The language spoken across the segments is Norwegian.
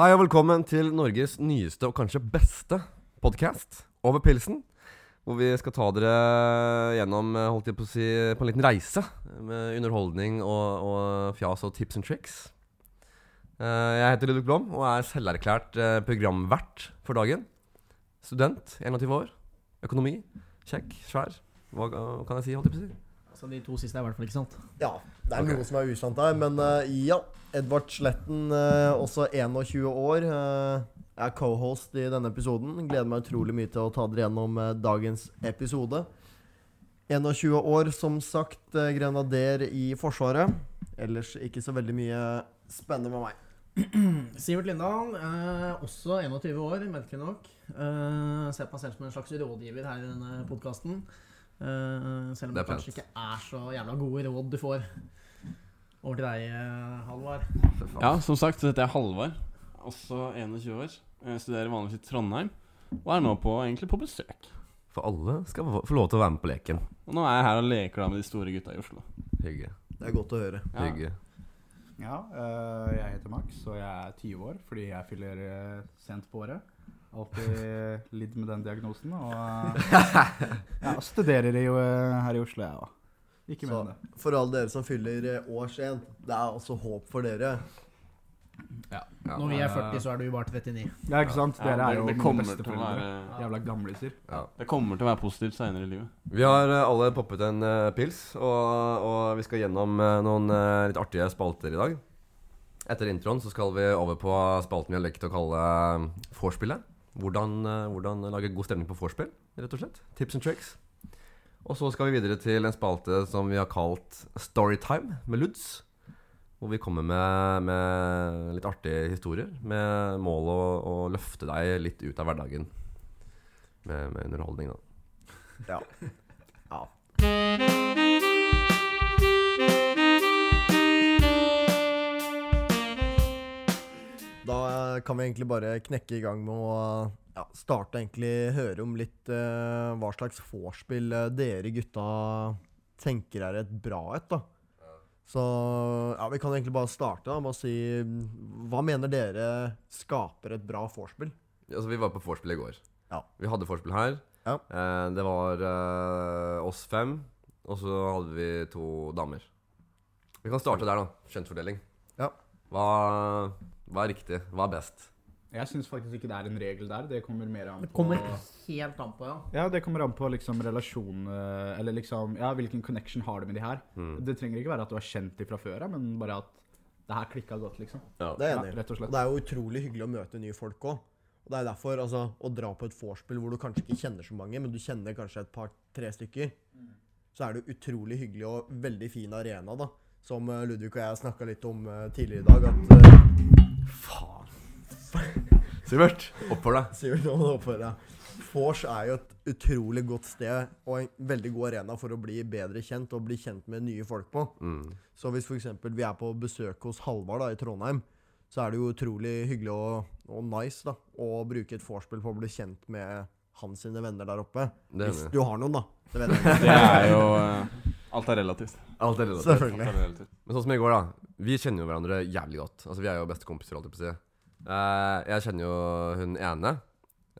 Hei og velkommen til Norges nyeste og kanskje beste podkast, Over pilsen. Hvor vi skal ta dere gjennom eh, holdt jeg på å si, på en liten reise med underholdning og, og fjas og tips and tricks. Eh, Jeg heter Ludvig Blom og er selverklært eh, programvert for dagen. Student, 21 år. Økonomi. Kjekk, svær. Hva hva kan jeg si? holdt jeg på å si? Altså De to siste er i hvert fall ikke sant. Ja, det er okay. noe som er usant her, men uh, ja. Edvard Sletten, uh, også 21 år, eh, er co-host i denne episoden. Gleder meg utrolig mye til å ta dere gjennom dagens episode. 21 år, som sagt, grenader i Forsvaret. Ellers ikke så veldig mye spennende med meg. Sivert Lindahl, eh, også 21 år, merkelig nok. Eh, ser på meg selv som en slags rådgiver her i denne podkasten. Eh, selv om Det det kanskje ikke er så jævla gode råd du får. Over til deg, eh, Halvard. Ja, som sagt, så heter jeg Halvard. Også 21 år. Jeg studerer vanligvis i Trondheim. Og er nå på, egentlig på besøk. For alle skal få lov til å være med på leken. Og nå er jeg her og leker da med de store gutta i Oslo. Hygge. Det er godt å høre. Ja. Hygge. Ja, øh, jeg heter Max, og jeg er 20 år fordi jeg fyller øh, sent på året. Alltid lidd med den diagnosen. Og ja, studerer jo her i Oslo, jeg òg. Ikke Så det. for alle dere som fyller eh, år sent, det er altså håp for dere. Ja. Når vi er 40, så er du bare 39. Ja, ikke sant? Dere er jo det, det kommer til å være Jævla gamliser. Ja. Det kommer til å være positivt seinere i livet. Vi har eh, alle poppet en uh, pils, og, og vi skal gjennom uh, noen uh, litt artige spalter i dag. Etter introen så skal vi over på spalten vi har lekt å kalle uh, vorspielet. Hvordan, hvordan lage god stemning på vorspiel, rett og slett. Tips and tricks. Og så skal vi videre til en spalte som vi har kalt Storytime med Luds. Hvor vi kommer med, med litt artige historier med mål å, å løfte deg litt ut av hverdagen. Med, med underholdning, da. Ja. ja. Da kan vi egentlig bare knekke i gang med å ja, starte egentlig høre om litt uh, hva slags vorspiel eh, dere gutta tenker er et bra et, da. Så ja, vi kan egentlig bare starte da, med å si Hva mener dere skaper et bra vorspiel? Altså, vi var på vorspiel i går. Ja. Vi hadde vorspiel her. Ja. Eh, det var eh, oss fem, og så hadde vi to damer. Vi kan starte der, da. Kjønnsfordeling. Ja. Hva, hva er riktig? Hva er best? Jeg syns faktisk ikke det er en regel der. Det kommer mer an på Det kommer helt an på, ja. Ja, det kommer an på liksom relasjon øh, Eller liksom Ja, hvilken connection har du med de her? Mm. Det trenger ikke være at du har kjent de fra før av, men bare at det her klikka godt, liksom. Ja. Det er jeg Ja, enig i. rett og Og slett. det er jo utrolig hyggelig å møte nye folk òg. Og det er derfor, altså, å dra på et vorspiel hvor du kanskje ikke kjenner så mange, men du kjenner kanskje et par-tre stykker, så er det utrolig hyggelig og veldig fin arena, da. Som eh, Ludvig og jeg snakka litt om eh, tidligere i dag, at eh, Faen. Sivert, oppfør deg. Sivert, deg. må du oppføre deg? Vors er jo et utrolig godt sted og en veldig god arena for å bli bedre kjent og bli kjent med nye folk på. Mm. Så hvis f.eks. vi er på besøk hos Halvard da, i Trondheim, så er det jo utrolig hyggelig og, og nice da, å bruke et vorspiel på å bli kjent med hans sine venner der oppe. Hvis du har noen, da. Det. Det er jo uh, Alt er relativt. Alt er relativt. Selvfølgelig. Alt er relativt. Men sånn som i går, da. Vi kjenner jo hverandre jævlig godt. Altså, Vi er jo bestekompiser, alltid på å si. Eh, jeg kjenner jo hun ene.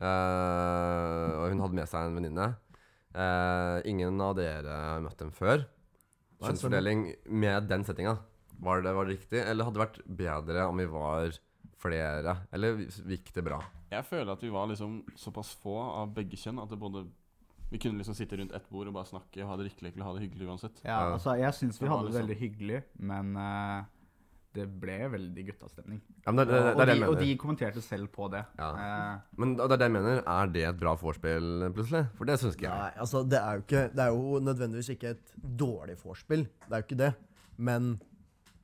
Uh, og hun hadde med seg en venninne. Uh, ingen av dere har møtt dem før. Kjønnsfordeling med den settinga, var det, var det riktig? Eller hadde det vært bedre om vi var flere? Eller gikk det bra? Jeg føler at vi var liksom såpass få av begge kjønn at det både Vi kunne liksom sitte rundt ett bord og bare snakke og ha det riktig ha det hyggelig uansett. Ja, altså, jeg syns vi hadde det liksom- veldig hyggelig, men øh, det ble veldig guttastemning. Ja, det, det, det, og, de, og de kommenterte selv på det. Ja. Eh, Men det er det jeg mener. Er det et bra vorspiel, plutselig? For det syns ikke jeg. Nei, altså, det er, jo ikke, det er jo nødvendigvis ikke et dårlig vorspiel. Det er jo ikke det. Men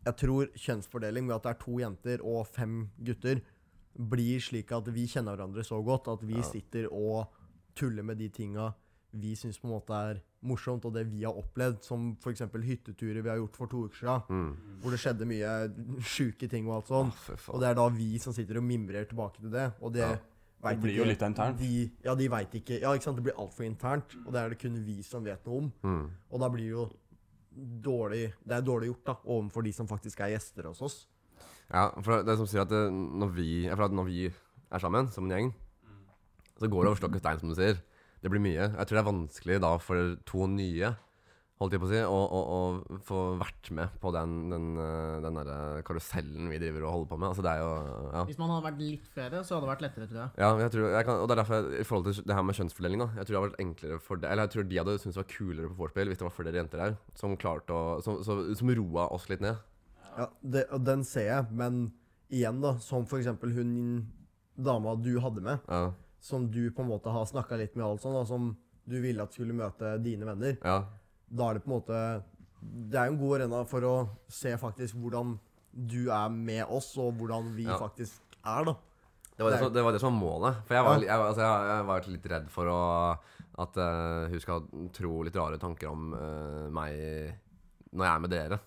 jeg tror kjønnsfordeling ved at det er to jenter og fem gutter, blir slik at vi kjenner hverandre så godt at vi Ja. sitter og tuller med de tinga vi syns på en måte er morsomt, og det vi har opplevd, som f.eks. hytteturer vi har gjort for to uker siden, Mm. hvor det skjedde mye sjuke ting og alt sånt. Å. Og det er da vi som sitter og mimrer tilbake til det. Og det Ja. vet Det blir jo litt internt. De, ja, de veit ikke Ja, ikke sant. Det blir altfor internt, og det er det kun vi som vet noe om. Mm. Og da blir jo dårlig Det er dårlig gjort, da, overfor de som faktisk er gjester hos oss. Ja, for det er som sier at det, når, vi, for at når vi er sammen som en gjeng, så går det over stokk og stein, som du sier. Det blir mye. Jeg tror det er vanskelig da for to nye holdt jeg på å si, å, å, å få vært med på den, den, eh, den der karusellen vi driver og holder på med. Altså det er jo ja. Hvis man hadde vært litt flere, så hadde det vært lettere, tror jeg. Ja, jeg tror, jeg kan, og det er derfor jeg, I forhold til det her med kjønnsfordeling da Jeg tror det hadde vært enklere for det Eller jeg tror de hadde syntes det var kulere på vorspiel hvis det var flere jenter der som klarte å Som, som, som roa oss litt ned. Ja, det, og den ser jeg, men igjen, da, som for eksempel hun dama du hadde med, Ja. Som du på en måte har snakka litt med, alt sånt, og som du ville at skulle møte dine venner, ja. da er det på en måte Det er jo en god arena for å se faktisk hvordan du er med oss, og hvordan vi Ja. faktisk er, da. Det var det, som, det var det som var målet. For jeg var, jeg, altså, jeg, jeg var litt redd for å, at uh, hun skal tro litt rare tanker om uh, meg når jeg er med dere.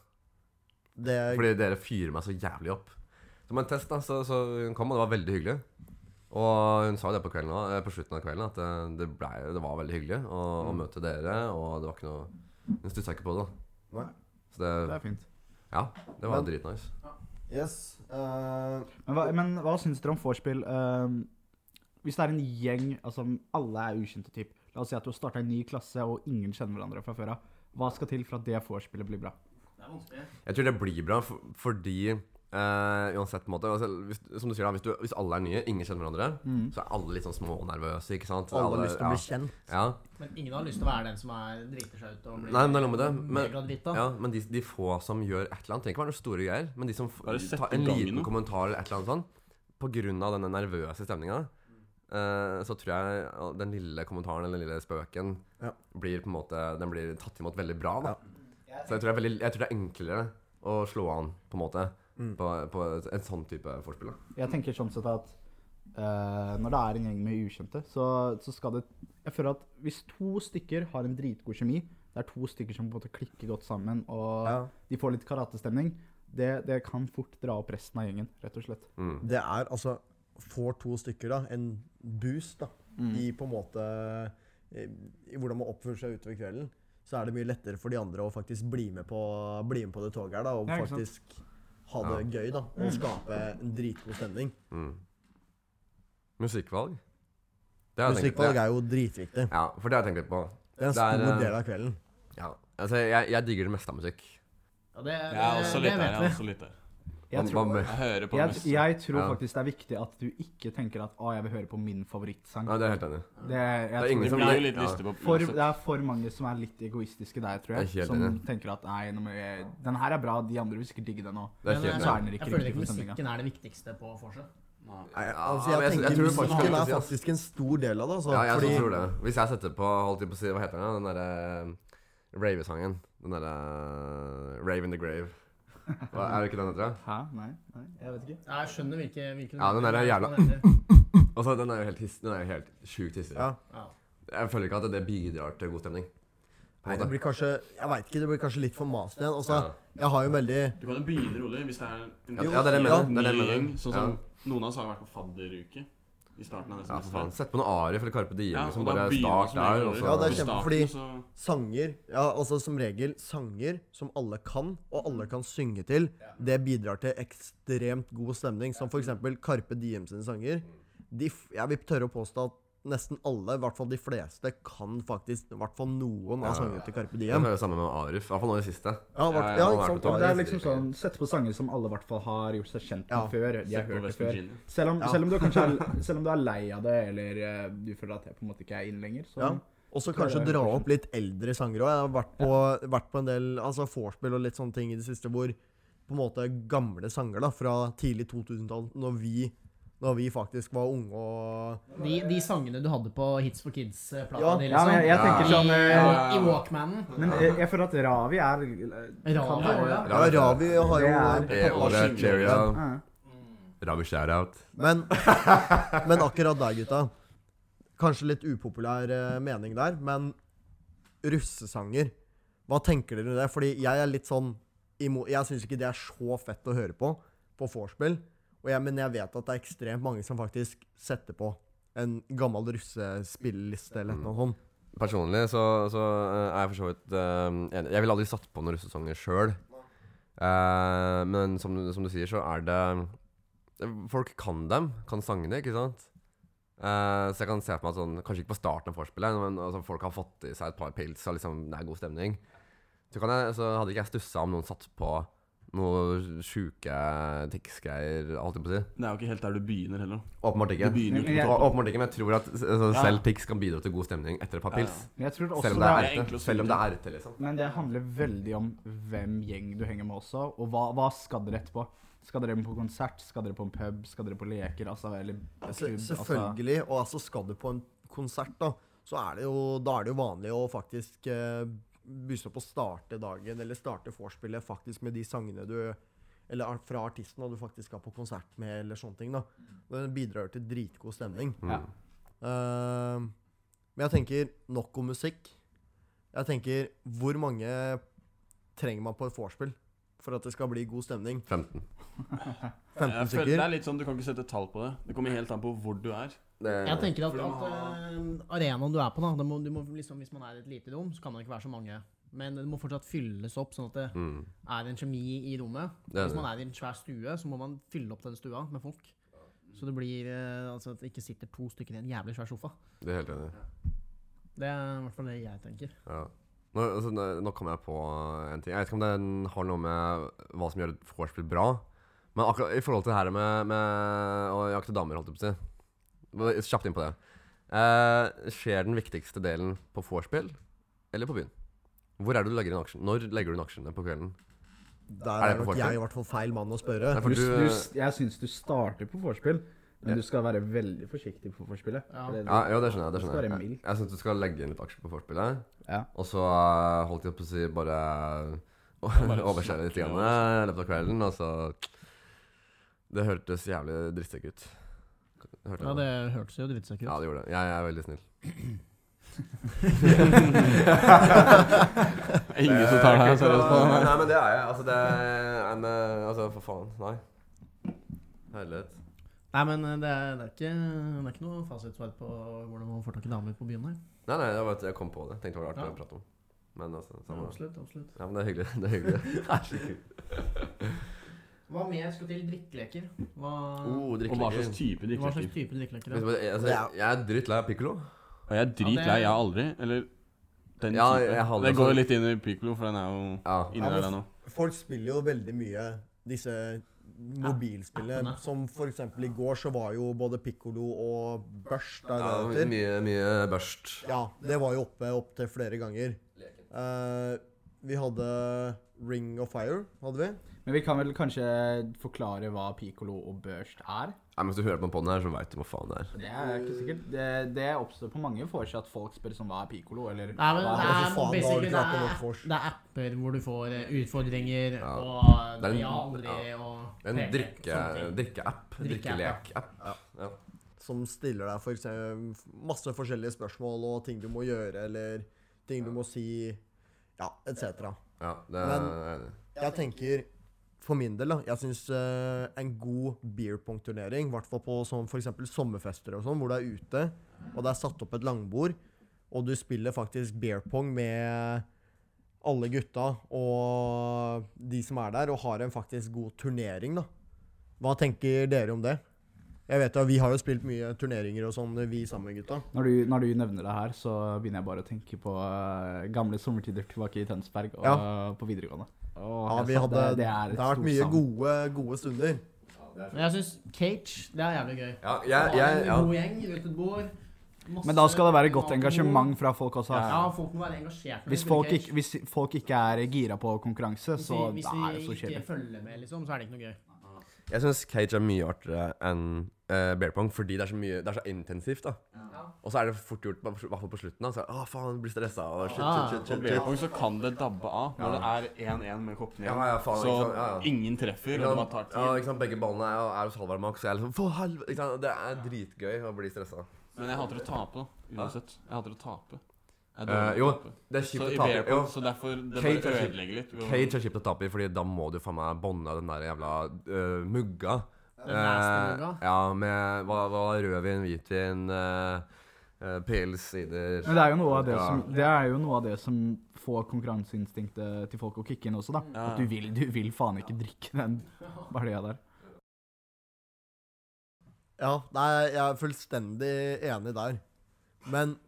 Det, Fordi dere fyrer meg så jævlig opp. Som en test, da, så, så kom, og det var veldig hyggelig. Og hun sa det på, kvelden, eh, på slutten av kvelden, at eh, det, ble, det var veldig hyggelig å, å møte dere. Og det var ikke noe Hun stussa ikke på det. da Nei. Så det, Det er fint. ja, det var dritnice. Ja. Yes. Uh, Men hva, men hva syns dere om vorspiel? Uh, hvis det er en gjeng, altså alle er ukjente typ. La oss si at du har starta en ny klasse, og ingen kjenner hverandre fra før av. Hva skal til for at det vorspielet blir bra? Det er vanskelig. Jeg tror det blir bra, for, fordi eh, Uansett måte altså, hvis, Som du sier da, hvis, du, hvis alle er nye, ingen kjenner hverandre, Mm. så er alle litt sånn smånervøse, ikke sant? alle har lyst til å bli kjent. Ja, Men ingen har lyst til å være den som er driter seg ut og blir Nei, men det er noe med det, men- ja, men de, de få som gjør et eller annet, trenger ikke være noen store greier, men de som tar en liten noe. kommentar eller et eller annet sånn, på grunn av denne nervøse stemninga, uh, så tror jeg den lille kommentaren eller den lille spøken Ja. blir på en måte Den blir tatt imot veldig bra, da. Ja. Så jeg tror, det er veldig, jeg tror det er enklere å slå an, på en måte, Mm. på, på en sånn type forspill. da. Jeg tenker sånn sett at uh, når det er en gjeng med ukjente, så, så skal det Jeg føler at hvis to stykker har en dritgod kjemi, det er to stykker som på en måte klikker godt sammen, og Ja. de får litt karatestemning, det, det kan fort dra opp resten av gjengen, rett og slett. Mm. Det er altså Får to stykker da en boost da Mm. i på en måte i, i hvordan man oppfører seg utover kvelden, så er det mye lettere for de andre å faktisk bli med på, bli med på det toget her da, og Ja, faktisk sant? Ha det gøy da, og skape en dritgod stemning. Mm. Musikkvalg? Det jeg Musikkvalg det- er jo dritviktig. Ja, for det har jeg tenkt litt på. Det er en stor er, eh, del av kvelden. Ja, altså jeg, jeg digger det meste av musikk. Ja, det, Jeg er også det litt der. vet Jeg vi. er også litt der. Jeg Hva- tror, man Jeg hører på jeg, jeg tror Ja. faktisk det er viktig at du ikke tenker at 'Å, jeg vil høre på min favorittsang'. Ja, det er helt enig. Det, jeg Det er ingen som- blir litt ja. på for, det er for mange som er litt egoistiske der, tror Jeg er jeg. Som enig. tenker at 'nei, nå jeg, den her er bra, de andre vil sikkert digge den òg'. Er Men, Så er den ikke jeg føler ikke musikken er det viktigste på vorset. Nei. Altså, jeg, jeg- jeg tenker tror musikken er er faktisk en stor del av det. Altså, Ja, jeg fordi, tror det. Hvis jeg setter på, holdt på å si, hva heter den? Den derre Rave-sangen. Den derre Rave in the Grave. Hva, er det ikke den heter? Hæ? Nei? Nei, jeg vet ikke. Nei, Jeg skjønner hvilken hvilke Ja, den der er jævla- den. Og så den er jo helt, his- den er jo helt sjukt hissig. ja. Ja. Jeg føler ikke at det bidrar til god stemning. Nei, det blir kanskje Jeg vet ikke, det blir kanskje litt for mast igjen. Altså, Ja. jeg har jo veldig Du kan jo begynne rolig hvis det er en Ja, ja, det er det jeg mener. Er. Sånn som Ja. noen av oss har vært på fadderuke i starten av Ja, for faen. Sett på noe arie fra Carpe Diem. Ja, som bare er start der. Også. Ja, det er kjempe- fordi- sanger Ja, altså som regel sanger som alle kan, og alle kan synge til. Det bidrar til ekstremt god stemning. Som f.eks. Carpe Diem sine sanger. De, jeg vil tørre å påstå at nesten alle, i hvert fall de fleste, kan faktisk i hvert fall noen av Ja. sangene til Carpe Jeg Det føler det samme med Arif. I hvert fall nå i det siste. Ja, hvert, Ja, ja, sant? Det er liksom sånn Sette på sanger som alle i hvert fall har gjort seg kjent med Ja. før. De har hørt det før. Selv om, Ja. selv, om du er, selv om du er lei av det, eller eh, du føler at det på en måte ikke er inn lenger, så Ja. Og så kanskje er dra opp litt eldre sanger òg. Jeg har vært på, vært på en del altså vorspiel og litt sånne ting i det siste hvor på en måte gamle sanger da fra tidlig 2000-tall, når vi, når vi faktisk var unge og De, de sangene du hadde på Hits for Kids-plata Ja. di, Ja, jeg, jeg tenker I, sånn eh, I Walkmanen. Men jeg, jeg føler at Ravi er Ravi være- ja. Ja, Ravi har jo Det Eh, er Cheerio. Ja. Ravi shout-out. Men, men akkurat der, gutta. Kanskje litt upopulær eh, mening der, men russesanger Hva tenker dere om det? Fordi jeg er litt sånn Jeg syns ikke det er så fett å høre på på vorspiel. Jeg, men jeg vet at det er ekstremt mange som faktisk setter på en gammel russespilleliste eller noe sånt. Personlig så, så eh, er jeg for så vidt eh, enig. Jeg ville aldri satt på noen russesanger sjøl. Uh, men som, som du sier, så er det Folk kan dem, kan sangene, ikke sant? Uh, så jeg kan se for meg sånn, kanskje ikke på starten av vorspielet, men altså, folk har fått i seg et par pils og liksom, det er god stemning. Så, kan jeg, så hadde ikke jeg stussa om noen satt på noe sjuke Tix-greier, holdt jeg på å si. Det er jo ikke helt der du begynner heller. Åpenbart ikke. Begynner Men jeg- Åpenbart ikke, men jeg tror at altså, Ja. selv Tix kan bidra til god stemning etter et par pils. ja. Selv om det det er, er erte. Selv om det er erte, liksom. Men det handler veldig om hvem gjeng du henger med også, og hva, hva skal dere etterpå? Skal dere på konsert? Skal dere på en pub? Skal dere på leker? Altså, eller Se- klubb? Selvfølgelig. Og altså, skal du på en konsert, da, så er det jo, da er det jo vanlig å faktisk eh, busse opp og starte dagen, eller starte vorspielet faktisk med de sangene du Eller fra artisten du faktisk skal på konsert med, eller sånne ting. da. Det bidrar jo til dritgod stemning. Ja. Uh, men jeg tenker nok om musikk. Jeg tenker hvor mange trenger man på et vorspiel for at det skal bli god stemning? 15. 15 Jeg føler det er litt sånn, Du kan ikke sette tall på det. Det kommer helt an på hvor du er. Det, Jeg tenker at, at eh, arenaen du er på, da, må, du må liksom, hvis man er i et lite rom, så kan det ikke være så mange. Men det må fortsatt fylles opp, sånn at det mm, er en kjemi i rommet. det Hvis man er i en svær stue, så må man fylle opp den stua med folk. Så det blir eh, altså at det ikke sitter to stykker i en jævlig svær sofa. Det er helt enig. Det er i hvert fall det jeg tenker. Ja. Nå, altså, nå kom jeg på en ting. Jeg vet ikke om det har noe med hva som gjør et vorspiel bra. Men akkurat i forhold til det her med, med å jakte damer, holdt jeg på å si. Kjapt inn på det. Eh, skjer den viktigste delen på vorspiel eller på byen? Hvor er det du legger inn aksjen? Når legger du inn aksjene på kvelden? Der Er det er nok jeg i hvert fall feil mann å spørre. Nei, Du, du, du, jeg syns du starter på vorspiel, men Ja. du skal være veldig forsiktig på vorspielet. Ja. Det- ja, ja, det skjønner jeg. Det skjønner jeg. Jeg, jeg syns du skal legge inn litt aksjer på vorspielet. Ja. Og så eh, holdt jeg på å si bare bare overskjære litt og- i løpet av kvelden. Og så Det hørtes jævlig drittsekk ut. Hørte Ja, det hørtes jo drittsekk ut. Ja, det gjorde det. Jeg er veldig snill. Ingen som tar det her seriøst på det. Nei, men det er jeg. Altså, det er en, Altså, for faen. Nei. Herlighet. Nei, men eh, det er, det er, ikke, det er ikke noe fasitsvar på hvordan man får tak i damer på byen her. Nei, nei, jeg, vet, jeg kom på det. Tenkte det var artig Ja. å prate om. Men altså samme Ja, Absolutt, absolutt. Ja, men det er hyggelig. Det er hyggelig. Herregud. Hva mer skal til drikkeleker? Hva, Oh, Og hva slags drikkeleker. hva slags type drikkeleker? Vet du hva, Altså, jeg er drittlei av piccolo. Og jeg er dritlei. Jeg har aldri Eller den Ja, type. jeg aldri. det går jo litt inn i Piccolo, for den er jo Ja. inni Ja, der, men den òg. Folk spiller jo veldig mye disse mobilspillene. appene. Som for eksempel i går så var jo både Piccolo og Børst der ja det mye, mye børst. Ja, det var jo oppe opptil flere ganger. Eh, vi hadde Ring of Fire, hadde vi. Men vi kan vel kanskje forklare hva piccolo og børst er? Nei, men Hvis du hører på den podden her, så veit du hva faen det er. Det er ikke sikkert. Det, det oppstår på mange vors at folk spør sånn hva er piccolo, eller Nei, men hva det er er, faen, basically, ikke det, er, det er apper hvor du får eh, utfordringer, Ja. og Det er en- ja, og En drikkeapp. drikke. Drikkeapp, ja. Drikkelek-app. Ja. Som stiller deg for eksempel masse forskjellige spørsmål og ting du må gjøre, eller ting du må si, ja, etc. ja, det er Men- jeg enig i. Jeg tenker for min del, da. Jeg syns en god beer pong-turnering, i hvert fall på sånn f.eks. sommerfester og sånn, hvor du er ute, og det er satt opp et langbord, og du spiller faktisk beer pong med alle gutta og de som er der, og har en faktisk god turnering, da. Hva tenker dere om det? Jeg vet jo, Vi har jo spilt mye turneringer og sånn, vi sammen, gutta. Når du, når du nevner det her, så begynner jeg bare å tenke på eh, gamle sommertider tilbake i Tønsberg og på videregående. Og Ja, vi hadde, det, det, det, er et har vært mye gode, gode stunder. Men jeg syns Cage, det er jævlig gøy. Ja, jeg, jeg, en ja. god gjeng rundt et bord. masse Men da skal det være godt engasjement fra folk også. Ja, folk må være engasjert. Hvis folk, ikke, hvis folk ikke er gira på konkurranse, Hvis så vi, hvis da er det vi så ikke kjedelig. følger med, liksom, så er det ikke noe gøy. Jeg syns cage er mye artigere enn uh, bear pong fordi det er så mye Det er så intensivt. da Og så er det fort gjort, i hvert fall på slutten. da Så Å, faen, blir stressa. Og shit, Ja, shit, shit, shit, shit, På bear pong så kan det dabbe av når det er 1-1 med koppene igjen. ja, faen, så ja, ja. ingen treffer, og det bare tar Ja, ikke sant, Begge ballene er, er hos Halvard Max. Jeg er liksom, for helvete? Det er dritgøy å bli stressa. Men jeg hater å tape, da. Uansett. Jeg hater å tape. Til jo, det er kjipt å tape. Jo, så derfor Det Cage bare er ødelegger litt. Cage er kjipt å tape i, Fordi da må du faen meg bånde den der jævla uh, mugga. Den ja, med hva, hva, rødvin, hvitvin, øh, eh, pils, sider Men det er jo noe av det Ja. som Det er jo noe av det som får konkurranseinstinktet til folk å kicke inn også, da. Ja. At du vil, du vil faen ikke drikke den balja der. Ja, nei, jeg er fullstendig enig der. Men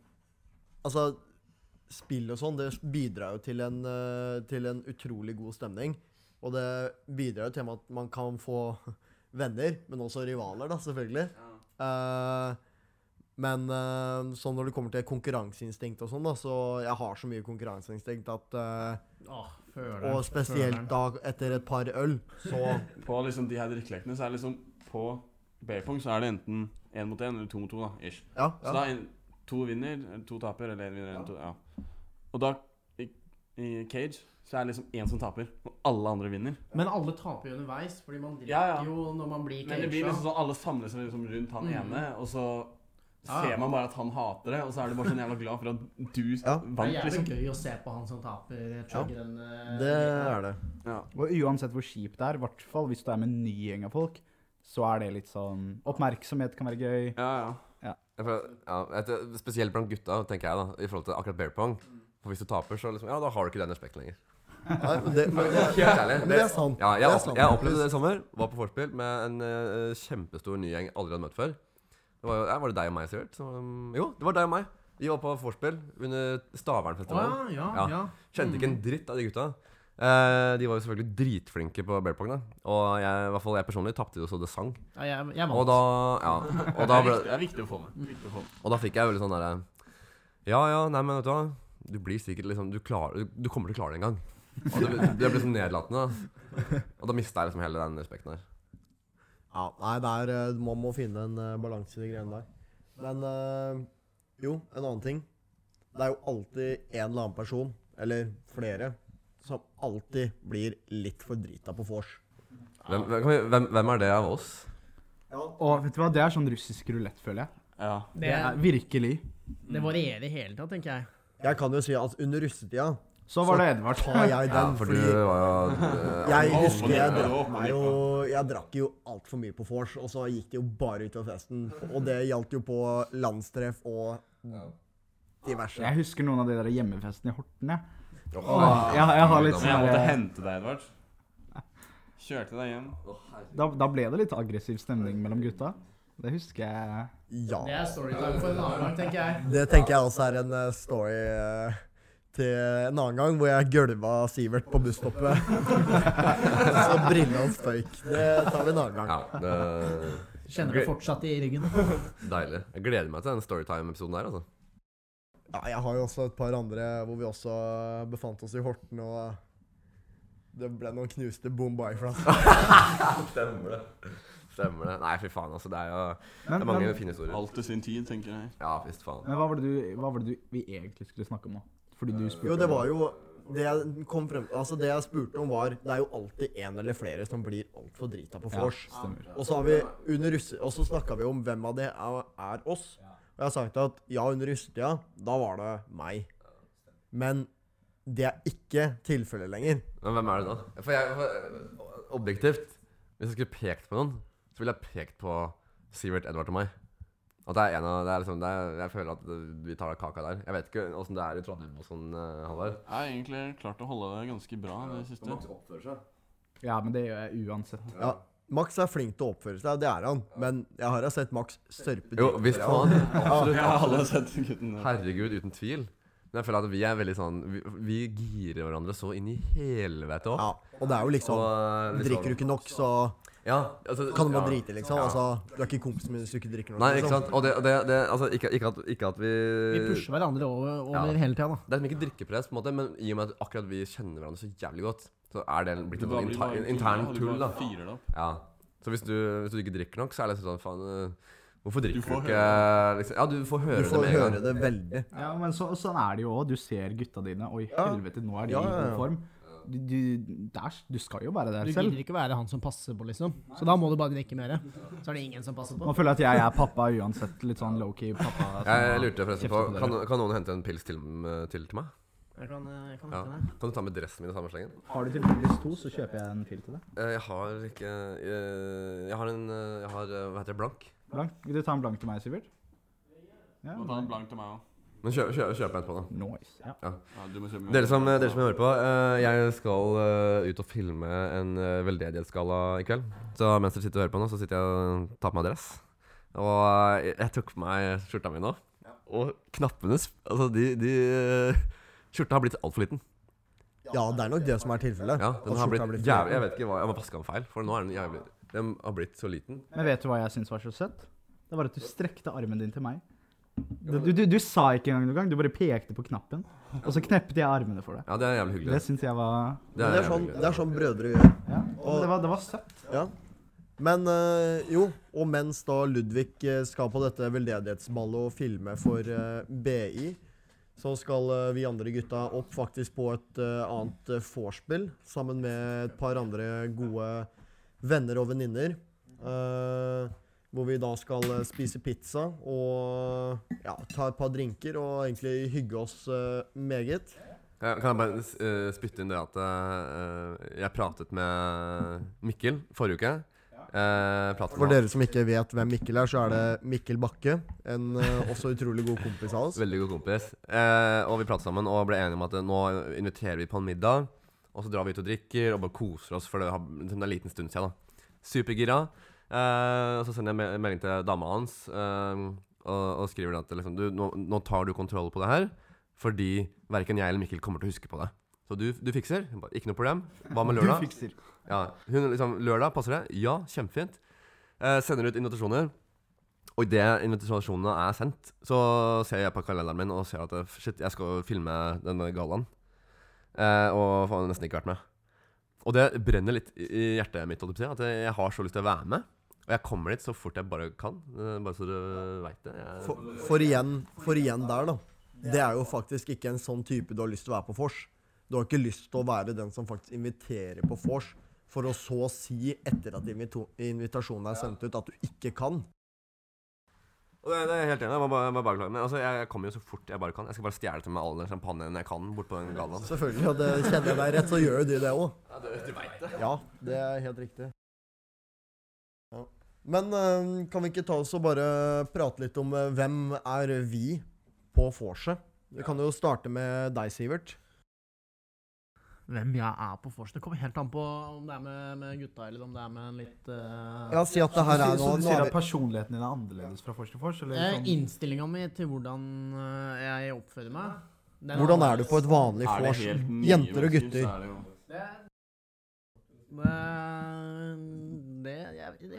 altså Spill og sånn, det bidrar jo til en, eh, til en utrolig god stemning. Og det bidrar jo til at man kan få venner, men også rivaler, da, selvfølgelig. Eh, men uh, sånn når det kommer til konkurranseinstinkt og sånn, da, så jeg har så mye konkurranseinstinkt at uh, Åh, føler, Og spesielt da etter et par øl, så På liksom de her drikkelekene så er det liksom På beerpong så er det enten én mot én eller to mot to, da. Ish. Ja. Så da er en, to vinner, eller to taper, eller én vinner, eller to Ja. Og da, i, i cage, så er det liksom én som taper, og alle andre vinner. Men alle taper jo underveis, fordi man drikker Ja, ja. jo når man blir Men det blir liksom sånn alle samler seg liksom rundt han Mm. ene, og så Ja. ser man bare at han hater det, og så er du bare sånn jævla glad for at du Ja. Det er jævlig liksom. gøy å se på han som taper. chugger Ja, eh, Det er det. Ja. Og uansett hvor kjipt det er, i hvert fall hvis du er med en ny gjeng av folk, så er det litt sånn Oppmerksomhet kan være gøy. Ja, ja, Spesielt blant gutta, tenker jeg, da i forhold til akkurat bear pong. For hvis du taper, så liksom, ja, da har du ikke den respekten lenger. Nei, men det, men, det, det, det, det er sant. Ja, jeg, det er sant, jeg opplevde det i sommer. Var på vorspiel med en uh, kjempestor ny gjeng jeg aldri hadde møtt før. Det var, ja, var det deg og meg, Sivert? Um, Jo, det var deg og meg. Vi var på vorspiel under Stavernfestivalen. ja, ja, Ja. ja. Kjente ikke en dritt av de gutta. Uh, de var jo selvfølgelig dritflinke på bear da. Og jeg, i hvert fall jeg personlig tapte jo så det sang. ja jeg, jeg Og vant. da, ja, og da, det, er ble, viktig, det er viktig å få med. Og da fikk jeg veldig sånn derre Ja, ja, nei, men vet du hva. Du blir sikkert liksom Du, klarer, du, du kommer til å klare det en gang. Og det, det ble sånn nedlatende. da. Og da mista jeg liksom hele den respekten der. Ja, nei, det er, eh, man må finne en uh, balanse i de greiene der. Men eh, jo, en annen ting. Det er jo alltid en eller annen person, eller flere, som alltid blir litt for drita på vors. Hvem, hvem, hvem, er det av oss? Og vet du hva, det er sånn russisk rulett, føler jeg. Ja. Det er virkelig. Det varierer hele tatt, tenker jeg. Jeg kan jo si at under russetida Så var det Edvard. tar jeg den, Ja, for du var jo eh, jeg husker jeg drakk meg jo Jeg drakk jo altfor mye på vors, og så gikk det jo bare utover festen. Og det gjaldt jo på landstreff og diverse. Jeg husker noen av de der hjemmefestene i Horten, jeg. Åh, jeg, jeg har litt sånn jeg måtte hente deg, Edvard. Kjørte deg hjem. da, da ble det litt aggressiv stemning mellom gutta. Det husker jeg. Ja. Det er storytime for en annen gang, tenker jeg. Det tenker jeg også er en eh, story eh, til en annen gang, hvor jeg gølva Sivert på busstoppet. så brillene hans føyk. Det tar vi en annen gang. Ja, det Kjenner det fortsatt i ryggen. Deilig. Jeg gleder meg til den Storytime-episoden der, altså. Ja, jeg har jo også et par andre hvor vi også befant oss i Horten, og det ble noen knuste boom bye-flasker. Stemmer det. Stemmer det. Nei, fy faen, altså. Det er jo det er mange men, fine historier. Alt til sin tid, tenker jeg. Ja, visst faen. men hva, var det du, hva var det du vi egentlig skulle snakke om nå? Fordi du spurte Jo, det var jo det jeg kom frem Altså, det jeg spurte om, var Det er jo alltid en eller flere som blir altfor drita på vors. Ja, Og så har vi under russe... Og så snakka vi om hvem av det er, er oss. Og jeg har sagt at ja, under russetida, da var det meg. Men det er ikke tilfellet lenger. Men hvem er det da? For jeg, for, objektivt, hvis jeg skulle pekt på noen, så ville jeg pekt på Sivert, Edvard og meg. At det er en av det er liksom, det er, Jeg føler at vi tar av kaka der. Jeg vet ikke åssen det er i Trondheim og sånn, uh, Halvard. Jeg har egentlig klart å holde det ganske bra i det siste. oppfører seg. Ja, men det gjør jeg uansett. Ja, Max er flink til å oppføre seg, det er han. Men jeg har sett Max sørpe Jo, visst faen. Absolutt. Ja, alle har sett gutten. Herregud, uten tvil. Men jeg føler at vi er veldig sånn Vi, vi girer hverandre så inn i helvete opp. Ja, og det er jo liksom Og, eh, liksom- Drikker du ikke nok, så Ja, altså, kan du bare ja. drite, liksom. Ja. Altså, du er ikke kompis med hvis du ikke drikker noe. Nei, ikke liksom. sant. Og det, det, det altså, ikke, ikke, at, ikke at vi Vi pusher hverandre over, over Ja. hele tida, da. Det er ikke drikkepress, på en måte, men i og med at akkurat vi kjenner hverandre så jævlig godt, så er det blitt en sånn inter, intern tull, da. Ja. Så hvis du, hvis du ikke drikker nok, så er det sånn faen øh, Hvorfor drikker du, du ikke liksom, Ja, du får høre Du får det med høre det veldig. Ja, men så, sånn er det jo òg. Du ser gutta dine. Oi, i helvete, nå er de Ja, i god form. Du, du, der, du skal jo være der selv. Du gidder ikke være han som passer på, liksom. Så da må du bare drikke mer. Så er det ingen som passer på. Man føler at jeg er pappa uansett. Litt sånn low-key pappa. Jeg lurte forresten på på kan, kan noen hente en pils til, til, til meg? Jeg kan, eh, jeg kan Ja. det. Kan du ta med dressen min i samme slengen? Har du tilfeldigvis to, så kjøper jeg en pil til deg. Eh, Jeg har ikke eh, Jeg har en eh, Jeg har eh, Hva heter det? Blank? Blank. Vil du ta en blank til meg, Sivert? Ja, ta en blank til meg òg. Men kjøp, kjøp, kjøp etterpå, da. Nice. Ja. Ja, Ja, Dere som, dere som hører på, uh, jeg skal uh, ut og filme en uh, veldedighetsgalla i kveld. Så mens dere sitter og hører på nå, så sitter jeg og tar på meg dress. Og eh, jeg tok på meg skjorta mi nå. Og knappene Altså, de, de eh, Skjorta har blitt altfor liten. Ja, det er nok det som er tilfellet. Ja, den har skjorta blitt jævlig. Jeg vet ikke hva Jeg må vaske den feil, for nå er den jævlig Den har blitt så liten. Men vet du hva jeg syns var så søtt? Det var at du strekte armen din til meg. Du, du, du, sa ikke engang noen gang, du bare pekte på knappen. Og så kneppet jeg armene for deg. Ja, det er jævlig hyggelig. Det syns jeg var Men det er sånn, det er sånn brødre gjør. Ja, Og- det, var, det var søtt. Ja. Men øh, jo, og mens da Ludvig eh, skal på dette veldedighetsballet og filme for øh, BI, så skal øh, vi andre gutta opp faktisk på et eh, annet uh, vorspiel sammen med et par andre gode venner og venninner. eh, hvor vi da skal eh, spise pizza og ja, ta et par drinker og egentlig hygge oss uh, meget. Ja, Kan jeg bare eh, spytte inn det at uh, jeg pratet med Mikkel forrige uke. Eh, For dere som ikke vet hvem Mikkel er, så er det Mikkel Bakke. En eh, også utrolig god kompis av oss. Veldig god kompis. Eh, og vi pratet sammen og ble enige om at nå inviterer vi på en middag. Og så drar vi ut og drikker og bare koser oss, for det, har, det er en liten stund siden. da Supergira. Eh, og så sender jeg me- melding til dama hans eh, og, og skriver at liksom, du, nå, nå tar du kontroll på det her, fordi verken jeg eller Mikkel kommer til å huske på det. Så du, du fikser. Bare, Ikke noe problem. Hva med lørdag? Du fikser. Ja, hun liksom Lørdag, passer det? Ja, kjempefint. Eh, sender ut invitasjoner. Og idet invitasjonene er sendt, så ser jeg på kalenderen min og ser at eh, shit, jeg skal filme denne gallaen. Eh, og får nesten ikke vært med. Og det brenner litt i hjertet mitt, at jeg har så lyst til å være med. Og jeg kommer dit så fort jeg bare kan. eh, bare så du veit det. Jeg, For, for, igjen, for igjen der, da. Det er jo faktisk ikke en sånn type du har lyst til å være på vors. Du har ikke lyst til å være den som faktisk inviterer på vors, for å så si etter at invitasjonen er sendt ut, at du ikke kan. og det, det er helt enig. Jeg må bare, må bare. Men altså, jeg, jeg kommer jo så fort jeg bare kan. Jeg skal bare stjele til meg all den champagnen jeg kan bort på den gallaen. Selvfølgelig, og det kjenner jeg deg rett, så gjør jo du det òg. Ja, du, du vet det. Ja, det er helt riktig. Men eh, kan vi ikke ta oss og bare prate litt om eh, hvem er vi på vorset? Vi kan jo starte med deg, Sivert. Hvem jeg er på vorset? Det kommer helt an på om det er med, med gutta, eller om det er med en litt uh... Ja, si at det her er Så du sier er at personligheten din er annerledes fra vors til vors? Eller eh, sånn? Innstillinga mi til hvordan jeg oppfører meg den Hvordan er du på et vanlig vors? Jenter og gutter. er det det,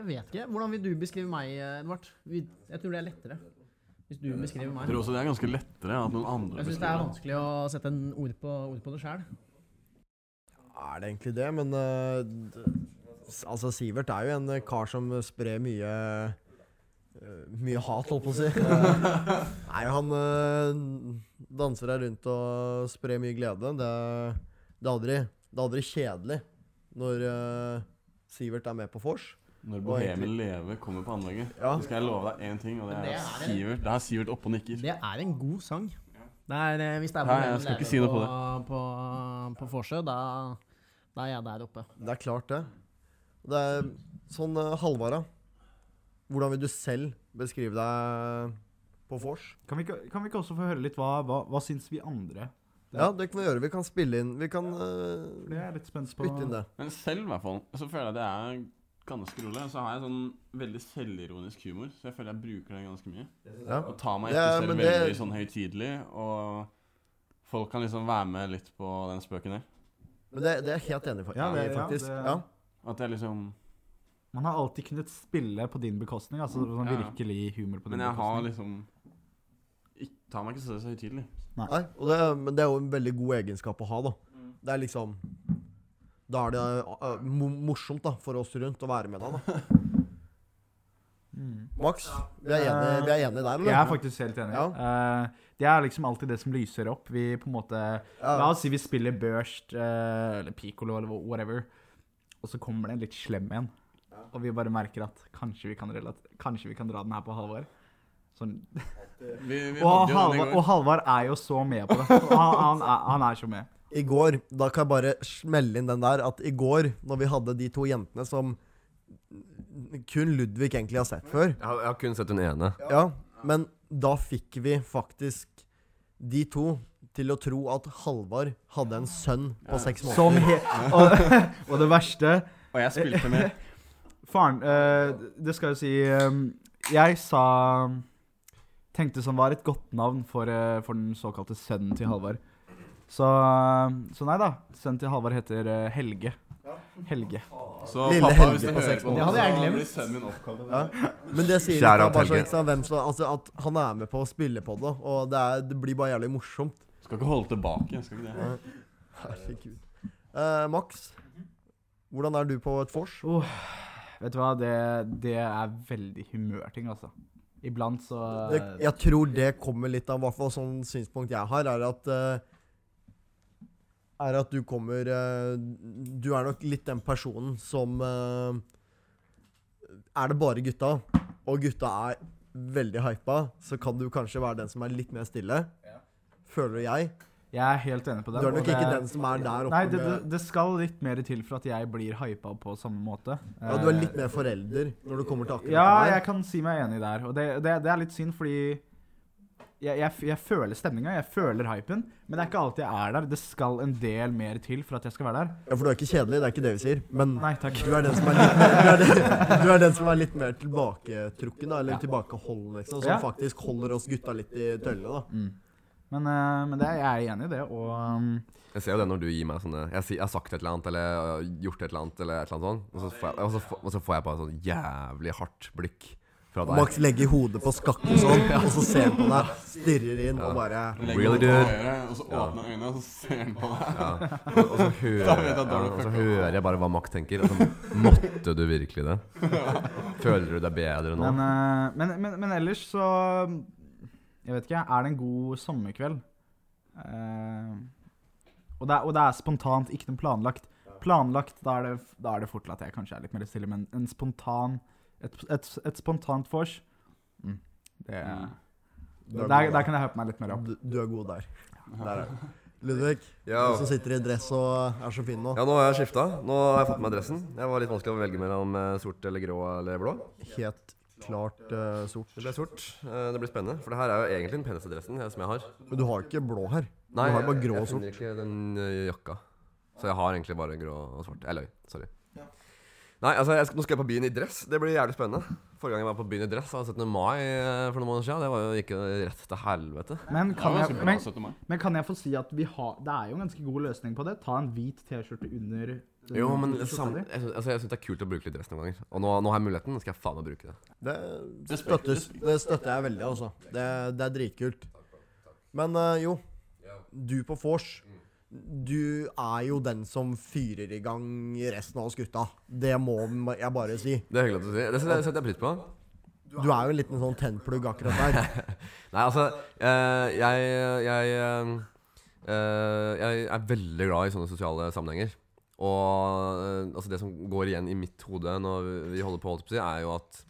jeg, jeg vet ikke. Hvordan vil du beskrive meg, Edvard? Jeg tror det er lettere. Hvis du beskriver Jeg meg. tror også det er ganske lettere at noen andre Jeg syns det er vanskelig å sette en ord på, ord på det sjøl. Er det egentlig det? Men uh, altså, Sivert er jo en eh, kar som sprer mye uh, Mye hat, holdt på å si. Eh, Nei, han uh, danser her rundt og sprer mye glede. Det, det, er, aldri, det er aldri kjedelig når eh, Sivert er med på vors. Når Bohemen Leve kommer på anlegget, Ja. så skal jeg love deg én ting, og det Men det er er. Sivert. Det er Sivert oppe og nikker. Det er en god sang. Det er, eh, hvis det er Nei, Leve jeg skal ikke Lever si på på, på, på Forsjø, da, da er jeg der oppe. Det er klart, det. Det er sånn uh, Halvard. Hvordan vil du selv beskrive deg på vors? Kan kan vi ikke også få høre litt hva, hva, hva syns vi andre? Ja, det kan vi gjøre. Vi kan spille inn Vi kan det uh, er litt spent på. bytte inn det. Men selv, i hvert fall, så føler jeg det er ganske rolig. Så har jeg sånn veldig selvironisk humor, så jeg føler jeg bruker det ganske mye. Ja. Og tar meg etter er- selv men det- veldig sånn høytidelig, og folk kan liksom være med litt på den spøken der. Men det, det er jeg helt enig i, Ja, det- ja, faktisk. det- Ja, At jeg liksom Man har alltid kunnet spille på din bekostning. Altså sånn Ja, ja. virkelig humor på din bekostning. Men jeg har liksom ikke, Tar meg ikke så så høytidelig. Nei, og det, men det er jo en veldig god egenskap å ha, da. Det er liksom Da er det uh, morsomt da for oss rundt å være med deg, da. Mm. Max, vi er enige, vi er enige der, eller? Jeg er faktisk helt enig. Ja. Uh, det er liksom alltid det som lyser opp. Vi på en måte La oss si vi spiller børst uh, eller piccolo eller whatever, og så kommer det en litt slem en. Og vi bare merker at kanskje vi kan, kanskje vi kan dra den her på Halvor. Sånn. Vi, vi Og, går. og Halvard er jo så med på det. Han, han, er, han er så med. I går, da kan jeg bare smelle inn den der, at i går, når vi hadde de to jentene som kun Ludvig egentlig har sett før Jeg har, jeg har kun sett hun ene. Ja, men da fikk vi faktisk de to til å tro at Halvard hadde en sønn på Ja. seks Som måneder. he og, og det verste Og jeg spilte med Faren eh, Det skal jo si eh, Jeg sa Tenkte som var et godt navn for, eh, for den såkalte sønnen til Halvard. Så, så nei da. Sønnen til Halvard heter eh, Helge. Helge. Så Lille pappa, Helge på seks måneder. Det hadde jeg glemt. Ja. Men det sier Kjære litt bare så Helge. hvem som Altså at han er med på å spille på det, og det, er, det blir bare jævlig morsomt. Skal ikke holde tilbake. Skal ikke det. Herregud. Uh, Max, hvordan er du på et vors? Vet du hva, det, det er veldig humørting, altså. Iblant så jeg, jeg tror det kommer litt av hvert fall sånn synspunkt jeg har, er at eh, Er at du kommer eh, Du er nok litt den personen som eh, Er det bare gutta, og gutta er veldig hypa, så kan du kanskje være den som er litt mer stille. Føler jeg. Jeg er helt enig på det. Du er nok ikke den som er der oppe Nei, det, det, det skal litt mer til for at jeg blir hypa på samme måte. Ja, du er Eh, litt mer forelder når du kommer til akkurat Ja, det jeg kan si meg enig der. Og det, det, det er litt synd, fordi jeg, jeg, jeg føler stemninga, jeg føler hypen, men det er ikke alltid jeg er der. Det skal en del mer til for at jeg skal være der. Ja, for du er ikke kjedelig, det er ikke det vi sier. Men Nei takk. du er den som er litt mer, du er den, du er den som er litt mer tilbaketrukken, da, eller Ja. tilbakeholden, liksom. Som Ja. faktisk holder oss gutta litt i tøylene, da. Mm. Men, uh, men det, er- jeg er enig i det, og um, Jeg ser jo det når du gir meg sånne Jeg, jeg har sagt et eller annet, eller gjort et eller annet, eller et eller annet sånt, og så får jeg, og så får, og så får jeg bare sånn jævlig hardt blikk fra deg. Max legger hodet på skakke sånn, og så ser han på deg, stirrer inn og bare Really, dude? Og så åpner øynene, og så ser han på deg. Ja. Og, og så hører, jeg og så hører bare hva Max tenker, og så måtte du virkelig det. Føler du deg bedre nå? men, eh, men, men, men ellers så Jeg vet ikke, er det en god sommerkveld? Uh, og, det er, og det er spontant, ikke noe planlagt. Planlagt, da er, det, da er det fort at jeg kanskje er litt mer stille, men en spontan Et, et, et spontant vors mm, det, Du er der, der kan jeg hype meg litt mer opp. Du, du er god der. Der er du. Ludvig, Ja. du som sitter i dress og er så fin nå. Ja, nå har jeg skifta. Nå har jeg fått på meg dressen. Det var litt vanskelig å velge mellom eh, sort eller grå eller blå. Helt klart uh, sort. Det ble sort. Uh, Det blir spennende. For det her er jo egentlig den peneste dressen som jeg har. Men du har ikke blå her. Nei, du har bare jeg- grå og jeg finner ikke den eh, jakka. Så jeg har egentlig bare grå og svart. Jeg løy. Sorry. Nei, altså, jeg skal, nå skal jeg på byen i dress. Det blir jævlig spennende. Forrige gang jeg var på byen i dress, var 17. mai eh, for noen måneder siden. Det var jo ikke rett til helvete. Men kan, jeg, men, men kan jeg få si at vi har Det er jo en ganske god løsning på det. Ta en hvit T-skjorte under Jo, men sam, jeg, altså, jeg syns det er kult å bruke litt dress noen ganger. Og nå, nå har jeg muligheten, nå skal jeg faen meg bruke det. Det, det, støttes, det støtter jeg veldig, altså. Det, det er dritkult. Men eh, jo, du på vors. Du er jo den som fyrer i gang resten av oss gutta. Det må jeg bare si. Det er hyggelig at du sier. Det setter jeg pris på. Du er jo en liten sånn tennplugg akkurat der. Nei, altså eh, jeg, jeg, eh, eh, jeg er veldig glad i sånne sosiale sammenhenger. Og altså det som går igjen i mitt hode når vi holder på, holdt på å si, er jo at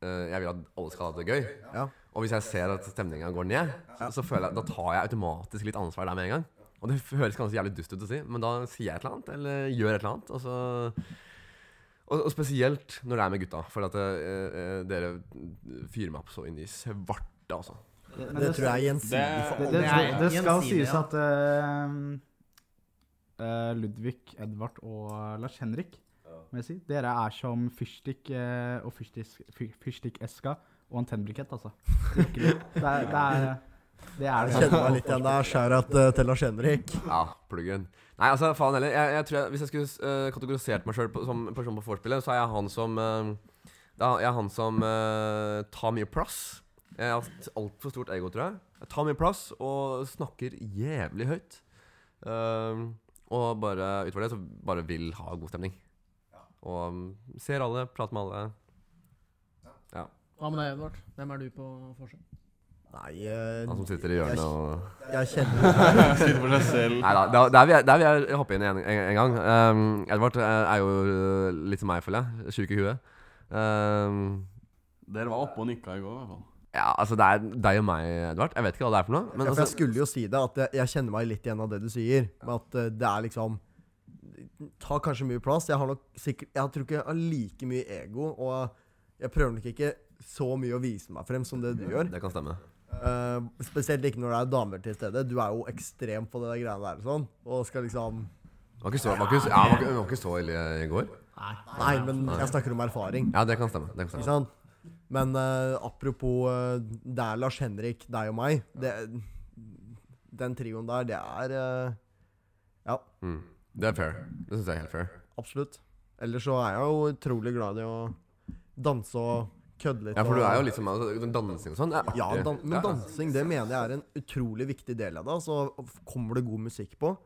jeg vil at alle skal ha det gøy. Ja. Og hvis jeg ser at stemninga går ned, så føler jeg, da tar jeg automatisk litt ansvar der med en gang. Og det høres kanskje jævlig dust ut å si, men da sier jeg et eller annet, eller gjør et eller annet. Og, så, og, og spesielt når det er med gutta, for at eh, eh, dere fyrer meg opp så inn i svarte, altså. Det, Det tror jeg er gjensidig Det- for Det, det, det, det skal sies at eh, eh, Ludvig, Edvard og Lars Henrik må jeg si, Dere er som fyrstikk eh, og fyrstikk- fyr- fyrstikkeska og antennbrikett, altså. Det er det, er, det, er Jeg det kjenner meg litt igjen der. Skjærat uh, eh, til Lars Henrik. Ja, pluggen. Nei, altså, faen heller. Jeg, jeg tror jeg, Hvis jeg skulle uh, kategorisert meg sjøl som person på vorspielet, så er jeg han som uh, Jeg er han som uh, tar mye plass. Jeg har hatt altfor stort ego, tror jeg. Jeg tar mye plass og snakker jævlig høyt. Og bare utover det så bare vil ha god stemning. Og um, ser alle, prater med alle. Hva med deg, Edvard? Hvem er du på forskjell? Nei, uh, Han som sitter i hjørnet og jeg kjenner Sitter for seg selv. Nei da, der, der, vil jeg, der vil jeg hoppe inn en, en, en gang. Um, Edvard eh, er jo eh, litt som meg, føler jeg. Sjuk i huet. Um, Dere var oppe og nikka i går, i hvert fall. ja, altså det er deg og meg, Edvard. Jeg vet ikke hva det er for noe. Men ja, for jeg altså, skulle jo si det, at jeg, jeg kjenner meg litt igjen av det du sier. Med at det er liksom Tar kanskje mye plass. Jeg har nok sikkert Jeg tror ikke jeg har like mye ego, og jeg prøver nok ikke så mye å vise meg frem som det du gjør. Det kan stemme. Eh, spesielt ikke når det er damer til stede. Du er jo ekstrem på det der greiene der sånn. Og skal liksom var ikke så, var ikke, ja, var ikke, var ikke så ille i går. Nei, men jeg snakker om erfaring. Ja, det kan stemme. Det kan stemme. Men uh, apropos uh, Det er Lars Henrik, deg og meg. Det, den trioen der, det er uh, Ja, Mm. Det er fair. Det syns jeg er helt fair. absolutt. Ellers så er jeg jo utrolig glad i å danse og kødde litt. Ja, for du er jo liksom altså, Dansing og sånn er artig. Ja, dan men dansing det mener jeg er en utrolig viktig del av det. Så kommer det god musikk på,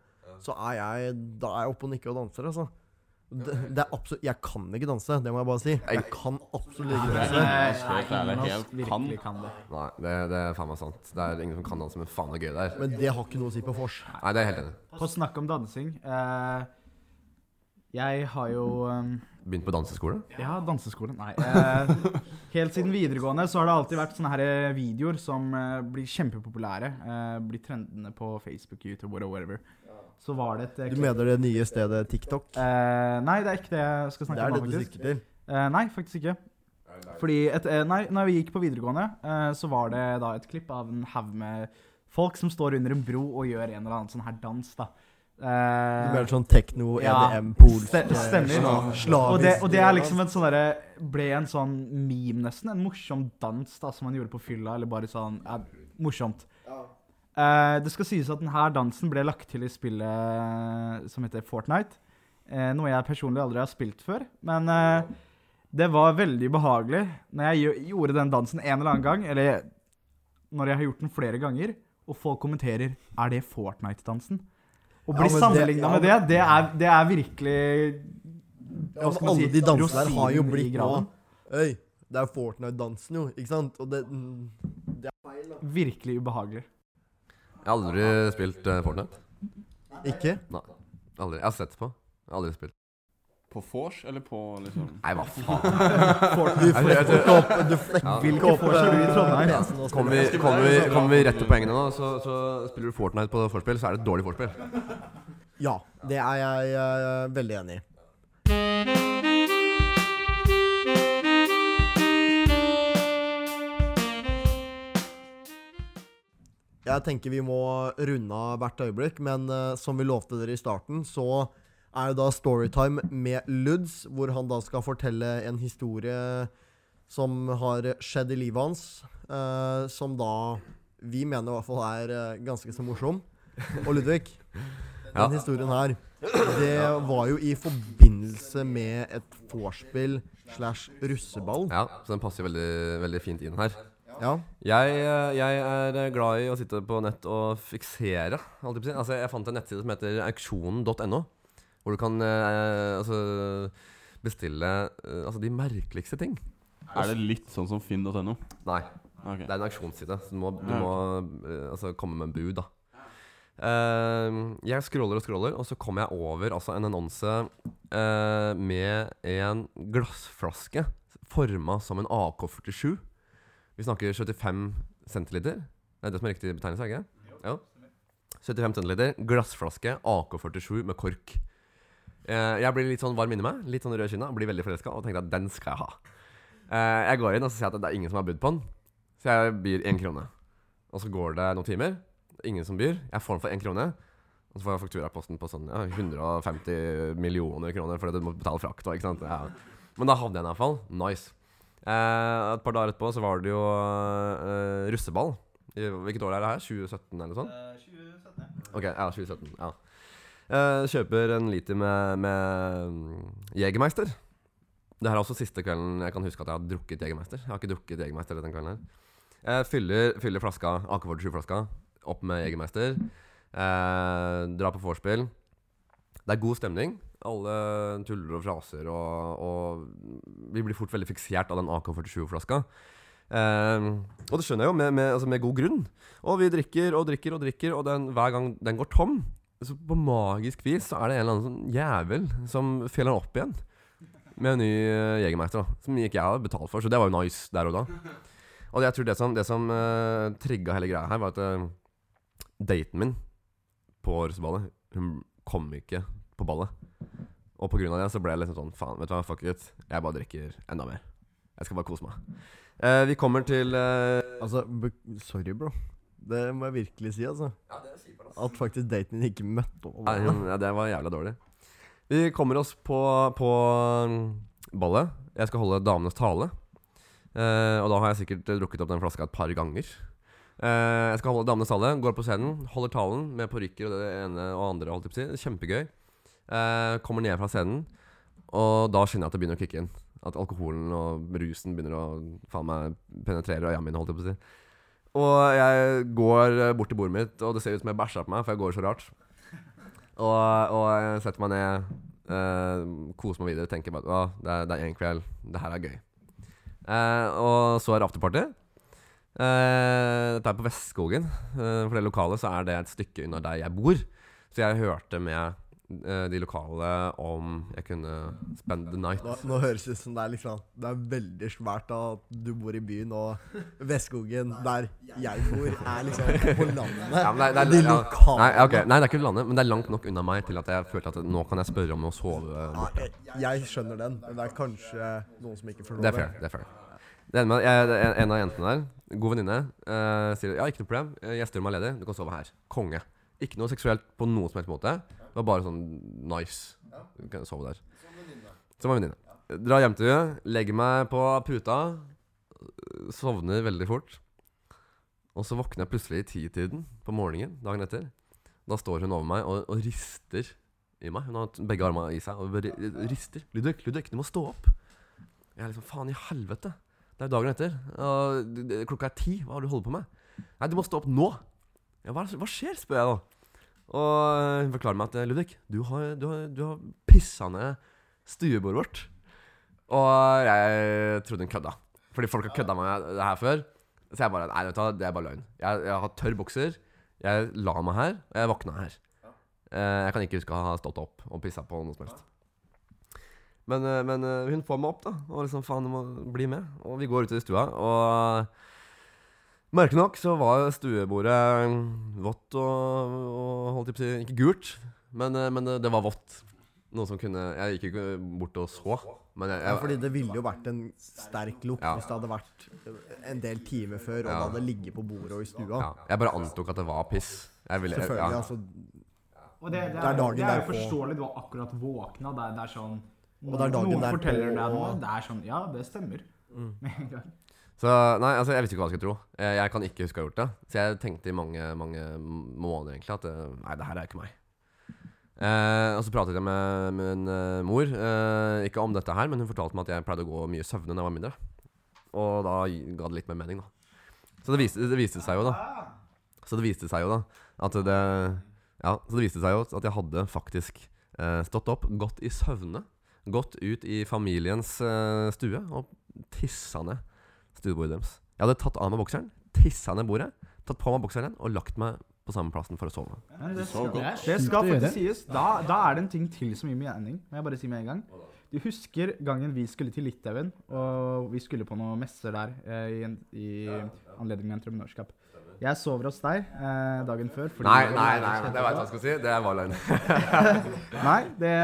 så er jeg Da er jeg oppe og nikker og danser, altså. Det, det er absolutt Jeg kan ikke danse, det må jeg bare si. Jeg kan absolutt ikke danse. helt ingen av oss virkelig kan det. Nei, det, det er faen meg sant. Det er ingen som kan danse, men faen er gøy det er. Men det har ikke noe å si på vors. Nei, det er helt enig. På snakk om dansing eh, Jeg har jo um, Begynt på danseskole? Ja, danseskolen. Nei. Eh, helt siden videregående så har det alltid vært sånne her eh, videoer som eh, blir kjempepopulære. Eh, blir trendende på Facebook, YouTube whatever. Så var det et eh, Du klipp- mener det nye stedet TikTok? eh, Nei, det er ikke det jeg skal Det snakke er om det nå, du faktisk. sikter til? Eh, nei, faktisk ikke. Fordi et, eh, nei, når vi gikk på videregående, eh, så var det da et klipp av en haug med folk som står under en bro og gjør en eller annen sånn her dans, da. Du Eh, mener sånn tekno, Ja, EDM, polsk ste- stemmer. slavisk og, det, og det er liksom en sånn derre Ble en sånn meme, nesten. En morsom dans da som man gjorde på fylla, eller bare sånn ja, Morsomt. Uh, det skal sies at denne dansen ble lagt til i spillet som heter Fortnite. Uh, noe jeg personlig aldri har spilt før. Men eh, det var veldig behagelig når jeg gjorde den dansen en eller annen gang, eller når jeg har gjort den flere ganger, og folk kommenterer Er det Fortnite-dansen? Å bli ja, sammenligna ja, med det, det er, det er virkelig Ja, men alle si, de dansene der har jo blitt nå. Øy, det er Fortnite-dansen, jo. Ikke sant? Og det, det er feil, da. Virkelig ubehagelig. Jeg har aldri spilt uh, Fortnite. Ikke? Nei. Aldri. Jeg har sett på. Jeg har aldri spilt. På vors, eller på liksom Nei, hva faen. Du flekker opp Du flekker ikke opp i Trondheim? Kommer vi, kommer, vi, kommer vi rett til poengene nå, så, så spiller du Fortnite på forspill, så er det et dårlig forspill. Ja, det er jeg uh, veldig enig i. Jeg tenker vi må runde av hvert øyeblikk, men uh, som vi lovte dere i starten, så er det da storytime med Luds, hvor han da skal fortelle en historie som har skjedd i livet hans, uh, som da vi mener i hvert fall er eh, ganske så morsom. Og Ludvig, den Ja. historien her, det var jo i forbindelse med et vorspiel slash russeball. Ja, så den passer veldig, veldig fint inn her. Ja. Jeg, eh, jeg er glad i å sitte på nett og fiksere. jeg. Altså, jeg fant en nettside som heter auksjonen.no. Hvor du kan eh, altså, bestille eh, altså, de merkeligste ting. Er det litt sånn som finn.no? Nei, Okay. det er en auksjonsside. Så du må, du må eh, altså, komme med en bud, da. Eh, jeg scroller og scroller, og så kommer jeg over altså, en annonse eh, med en glassflaske forma som en AK-47. Vi snakker 75 centiliter. Det er det som er riktig betegnelse, ikke det? Ja. 75 centiliter, glassflaske, AK-47 med kork. Eh, jeg blir litt sånn varm inni meg, litt sånn rød i kinna, blir veldig forelska og tenker at den skal jeg ha. Eh, jeg går inn og så ser jeg at det er ingen som har budd på den. Så jeg byr én krone. Og så går det noen timer. Ingen som byr. Jeg får den for én krone. Og så får jeg fakturaposten på sånn ja, 150 millioner kroner fordi du må betale frakt. Ikke sant? Ja. Men da havner jeg i hvert fall. Nice. Eh, et par dager etterpå så var det jo eh, russeball. I, hvilket år er det her? 2017 eller noe sånt? 2017. Ok, ja, 2017. ja Eh, Kjøper en liter med, med Jegermeister. Det her er også siste kvelden jeg kan huske at jeg har drukket Jegermeister. Jeg har ikke drukket Jegermeister den kvelden her. Jeg fyller, fyller flaska, AK-47-flaska opp med Jegermeister. Eh, drar på vorspiel. Det er god stemning. Alle tuller og fraser, og, og vi blir fort veldig fiksert av den AK-47-flaska. Eh, og det skjønner jeg jo, med, med, altså med god grunn. Og vi drikker og drikker og drikker, og den, hver gang den går tom, så på magisk vis så er det en eller annen sånn jævel som feller den opp igjen. Med en ny uh, Jegermeister, da. Som ikke jeg hadde betalt for, så det var jo nice der og da. Og jeg tror det som, det som uh, trigga hele greia her, var at uh, daten min på russeballet, hun kom ikke på ballet. Og på grunn av det så ble jeg liksom sånn Faen, vet du hva, fuck it. Jeg bare drikker enda mer. Jeg skal bare kose meg. Uh, vi kommer til eh, Altså, sorry, bro. Det må jeg virkelig si, altså. At faktisk daten din ikke møtte opp. Ja, det var jævla dårlig. Vi kommer oss på, på mm, ballet. Jeg skal holde damenes tale. Eh, og da har jeg sikkert drukket opp den flaska et par ganger. Eh, jeg skal holde damenes tale, går på scenen, holder talen med parykker og det ene og andre. Holdt jeg på si. Kjempegøy. Eh, kommer ned fra scenen, og da kjenner jeg at det begynner å kicke inn. At alkoholen og rusen begynner å faen meg penetrere øya mine. Holdt jeg på å si. Og jeg går bort til bordet mitt, og det ser ut som jeg bæsja på meg, for jeg går så rart. Og, og jeg setter meg ned, eh, koser meg videre, tenker bare at det, det er en kveld, det her er gøy. Eh, og så er det afterparty. Uh, dette er på Vestskogen. Uh, for det lokalet så er det et stykke unna der jeg bor. Så jeg hørte med eh, de lokale om jeg kunne spend the night. Nå, nå høres det ut som det er liksom Det er veldig svært at du bor i byen, og Vestskogen, der jeg bor, er liksom på landet. Ja, det, er- det, er- De lokale Nei, okay. Nei, det er ikke landet, men det er langt nok unna meg til at jeg følte at nå kan jeg spørre om å sove. Ja, jeg, jeg skjønner den, men det er kanskje noen som ikke forstår Det er fair. det er fair jeg, en av jentene der, god venninne, uh, sier ja, ikke noe problem. eh, Gjesterommet er ledig. Du kan sove her. Konge. Ikke noe seksuelt på noen som helst måte. Det var bare sånn nice. Du kan sove der. Som en venninne. Dra hjem til henne, legger meg på puta, sovner veldig fort. Og så våkner jeg plutselig i titiden på morgenen dagen etter. Da står hun over meg og, og rister i meg. Hun har begge armene i seg og rister. Ludvig, Ludvig, du må stå opp. Jeg er liksom Faen i helvete. Det er jo dagen etter. Og klokka er ti. Hva har du holdt på med? Nei, du må stå opp nå. Ja, hva, hva skjer, spør jeg da. Og hun forklarer meg at eh, Ludvig, du har, du har, du har pissa ned stuebordet vårt. Og jeg trodde hun kødda. Fordi folk har kødda med det her før. Så jeg bare Nei, vet du det er bare løgn. Jeg, jeg har tørr bukser. Jeg la meg her, og jeg våkna her. Eh, jeg kan ikke huske å ha stått opp og pissa på noe som helst. Men, eh, men hun får meg opp, da. Og liksom faen, du må bli med. Og vi går ut i stua, og merkelig nok så var stuebordet vått og, og holdt jeg på å si Ikke gult, men, eh, men det var vått. Noe som kunne Jeg gikk ikke bort og så, men jeg, Ja, fordi det ville jo vært en sterk lukt Ja. hvis det hadde vært en del timer før, og Ja. det hadde ligget på bordet og i stua. ja, jeg bare antok at det var piss. Jeg ville, Selvfølgelig. ja. altså Og det, det, Det er dagen det er jo forståelig. Du har akkurat våkna. Det er, det er sånn Og det er dagen Noen derpå, forteller deg noe. Det er sånn Ja, det stemmer. Mm. Så nei, altså jeg visste ikke hva jeg skulle tro. Jeg, jeg kan ikke huske å ha gjort det. Så jeg tenkte i mange mange måneder egentlig at eh, nei, det her er ikke meg. Eh, og så pratet jeg med min eh, mor, eh, ikke om dette her, men hun fortalte meg at jeg pleide å gå mye søvne da jeg var mindre. Og da ga det litt mer mening, da. Så det viste, det viste seg jo, da. Så det viste seg jo, da, at det Ja, så det viste seg jo at jeg hadde faktisk eh, stått opp, gått i søvne, gått ut i familiens eh, stue og tissa ned stuebordet deres. Jeg hadde tatt av meg bokseren, tissa ned bordet, tatt på meg bokseren og lagt meg på samme plassen for å sove. Ja, det skal, det skal faktisk sies. Da, da er det en ting til som gir mening. Må jeg bare si med en gang. Du husker gangen vi skulle til Litauen, og vi skulle på noen messer der eh, i, en, i anledning med entreprenørskap. Jeg sover hos deg eh, dagen før. fordi- Nei, nei, nei, det vet jeg hva jeg skal si. Det var løgn. Nei, det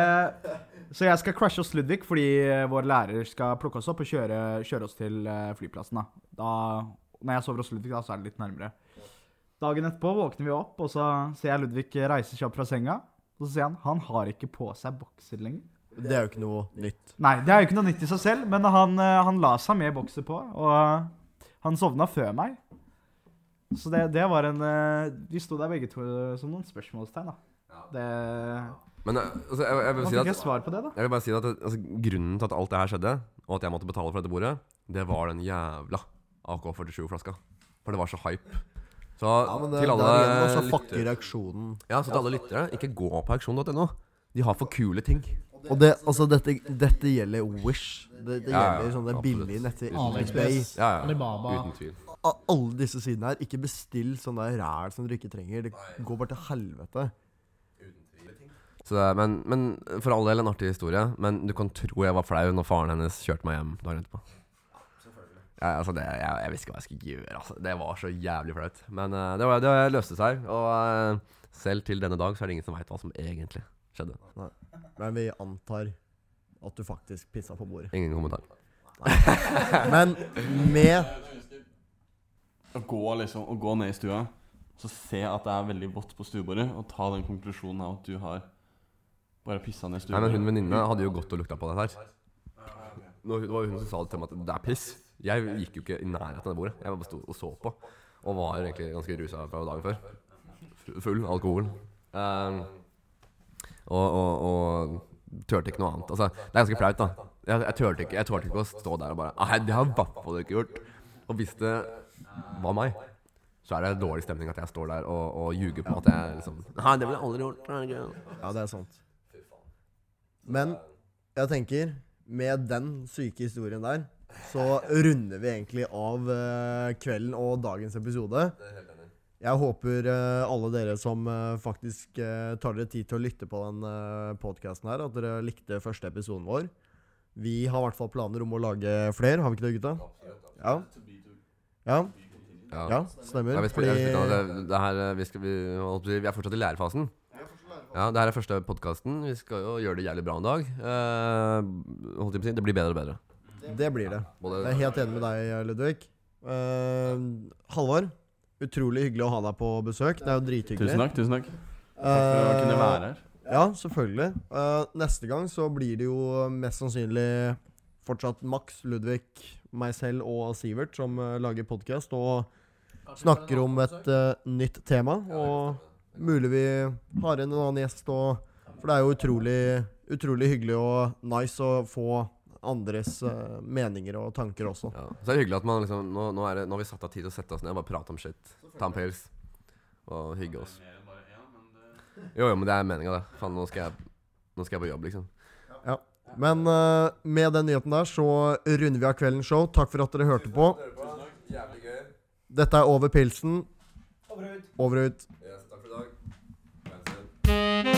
Så jeg skal crashe hos Ludvig fordi eh, vår lærer skal plukke oss opp og kjøre, kjøre oss til eh, flyplassen. da. da Når jeg sover hos Ludvig, da, så er det litt nærmere. Dagen etterpå våkner vi opp, og så ser jeg Ludvig reise seg opp fra senga. Og så sier han han har ikke på seg bokser lenger. Det er jo ikke noe nytt. Nei, det er jo ikke noe nytt i seg selv, men han, eh, han la seg med bokser på, og han sovna før meg. Så det, det var en Vi sto der begge to som noen spørsmålstegn, da. Det Men eh, altså, jeg, jeg vil si at et svar på det, da. Jeg vil bare si at altså, Grunnen til at alt det her skjedde, og at jeg måtte betale for dette bordet, det var den jævla AK-47-flaska. For det var så hype. Så Ja, men det, til alle er lyttere. Ja, så til alle lyttere, ikke gå på auksjon.no. De har for kule ting. Og det, altså, dette, dette gjelder Wish. Det, det Ja, ja, gjelder sånne absolutt. billige netter. AliExpress. Ja, ja. Alibaba. Uten tvil. Alle disse sidene her. Ikke bestill sånne ræl som dere ikke trenger. Det går bare til helvete. Det- men, men for all del en artig historie. Men du kan tro jeg var flau når faren hennes kjørte meg hjem dagen etterpå. Ja, altså det, jeg, jeg visste ikke hva jeg skulle gjøre. Altså. Det var så jævlig flaut. Men uh, det, var, det løste seg. Og uh, selv til denne dag så er det ingen som veit hva som egentlig skjedde. Men vi antar at du faktisk pissa på bordet. Ingen kommentar. Men med Å gå, liksom, å gå ned i stua, så se at det er veldig vått på stuebordet, og ta den konklusjonen av at du har bare pissa ned Nei, men. Hun venninna hadde jo gått og lukta på det her. Nå, det var jo hun som sa det til meg at det er piss. Jeg gikk jo ikke i nærheten av det bordet. Jeg bare sto og så på. Og var egentlig ganske rusa fra dagen før. Full alkohol. Um, og, og, og turte ikke noe annet. Altså, det er ganske flaut, da. Jeg, jeg turte ikke, ikke å stå der og bare Nei, det har i hvert fall ikke gjort. Og hvis det var meg, så er det dårlig stemning at jeg står der og, og ljuger på at jeg liksom Nei, det ville jeg aldri gjort. Ja, det er sant. Men jeg tenker, med den syke historien der, så runder vi egentlig av eh, kvelden og dagens episode. Jeg håper eh, alle dere som eh, faktisk eh, tar dere tid til å lytte på den uh, podkasten her, at dere likte første episoden vår. Vi har i hvert fall planer om å lage flere, har vi ikke det, gutta? Ja. Ja, Ja. ja stemmer. Ja, vi, spiller, Fordi- jeg spiller, det, det her, eh, vi, skal, vi, holdt på å si, vi er fortsatt i lærefasen. Ja, det her er første podkasten. Vi skal jo gjøre det jævlig bra en dag. Eh, holdt jeg på å si, det blir bedre og bedre. Det blir det. Både, Jeg er helt enig med deg, Ludvig. Uh, Halvor, utrolig hyggelig å ha deg på besøk. Det er jo drithyggelig. Tusen takk. tusen takk Takk for å kunne Eh, være her. Ja, selvfølgelig. Eh, neste gang så blir det jo mest sannsynlig fortsatt Max, Ludvig, meg selv og Sivert som eh, lager podkast og snakker om et eh, nytt tema. Og mulig vi har inn en annen gjest òg. For det er jo utrolig, utrolig hyggelig og nice å få andres uh, meninger og tanker også. ja. Så er hyggelig at man liksom Nå, nå, er det, nå har vi satt av tid til å sette oss ned og bare prate om shit. Ta en pils og hygge oss. Jo, jo, men det er meninga, det. Faen, nå skal jeg Nå skal jeg på jobb, liksom. Men uh, med den nyheten der så runder vi av kveldens show. Takk for at dere hørte på. Dette er Over pilsen. Over og ut. Thank you.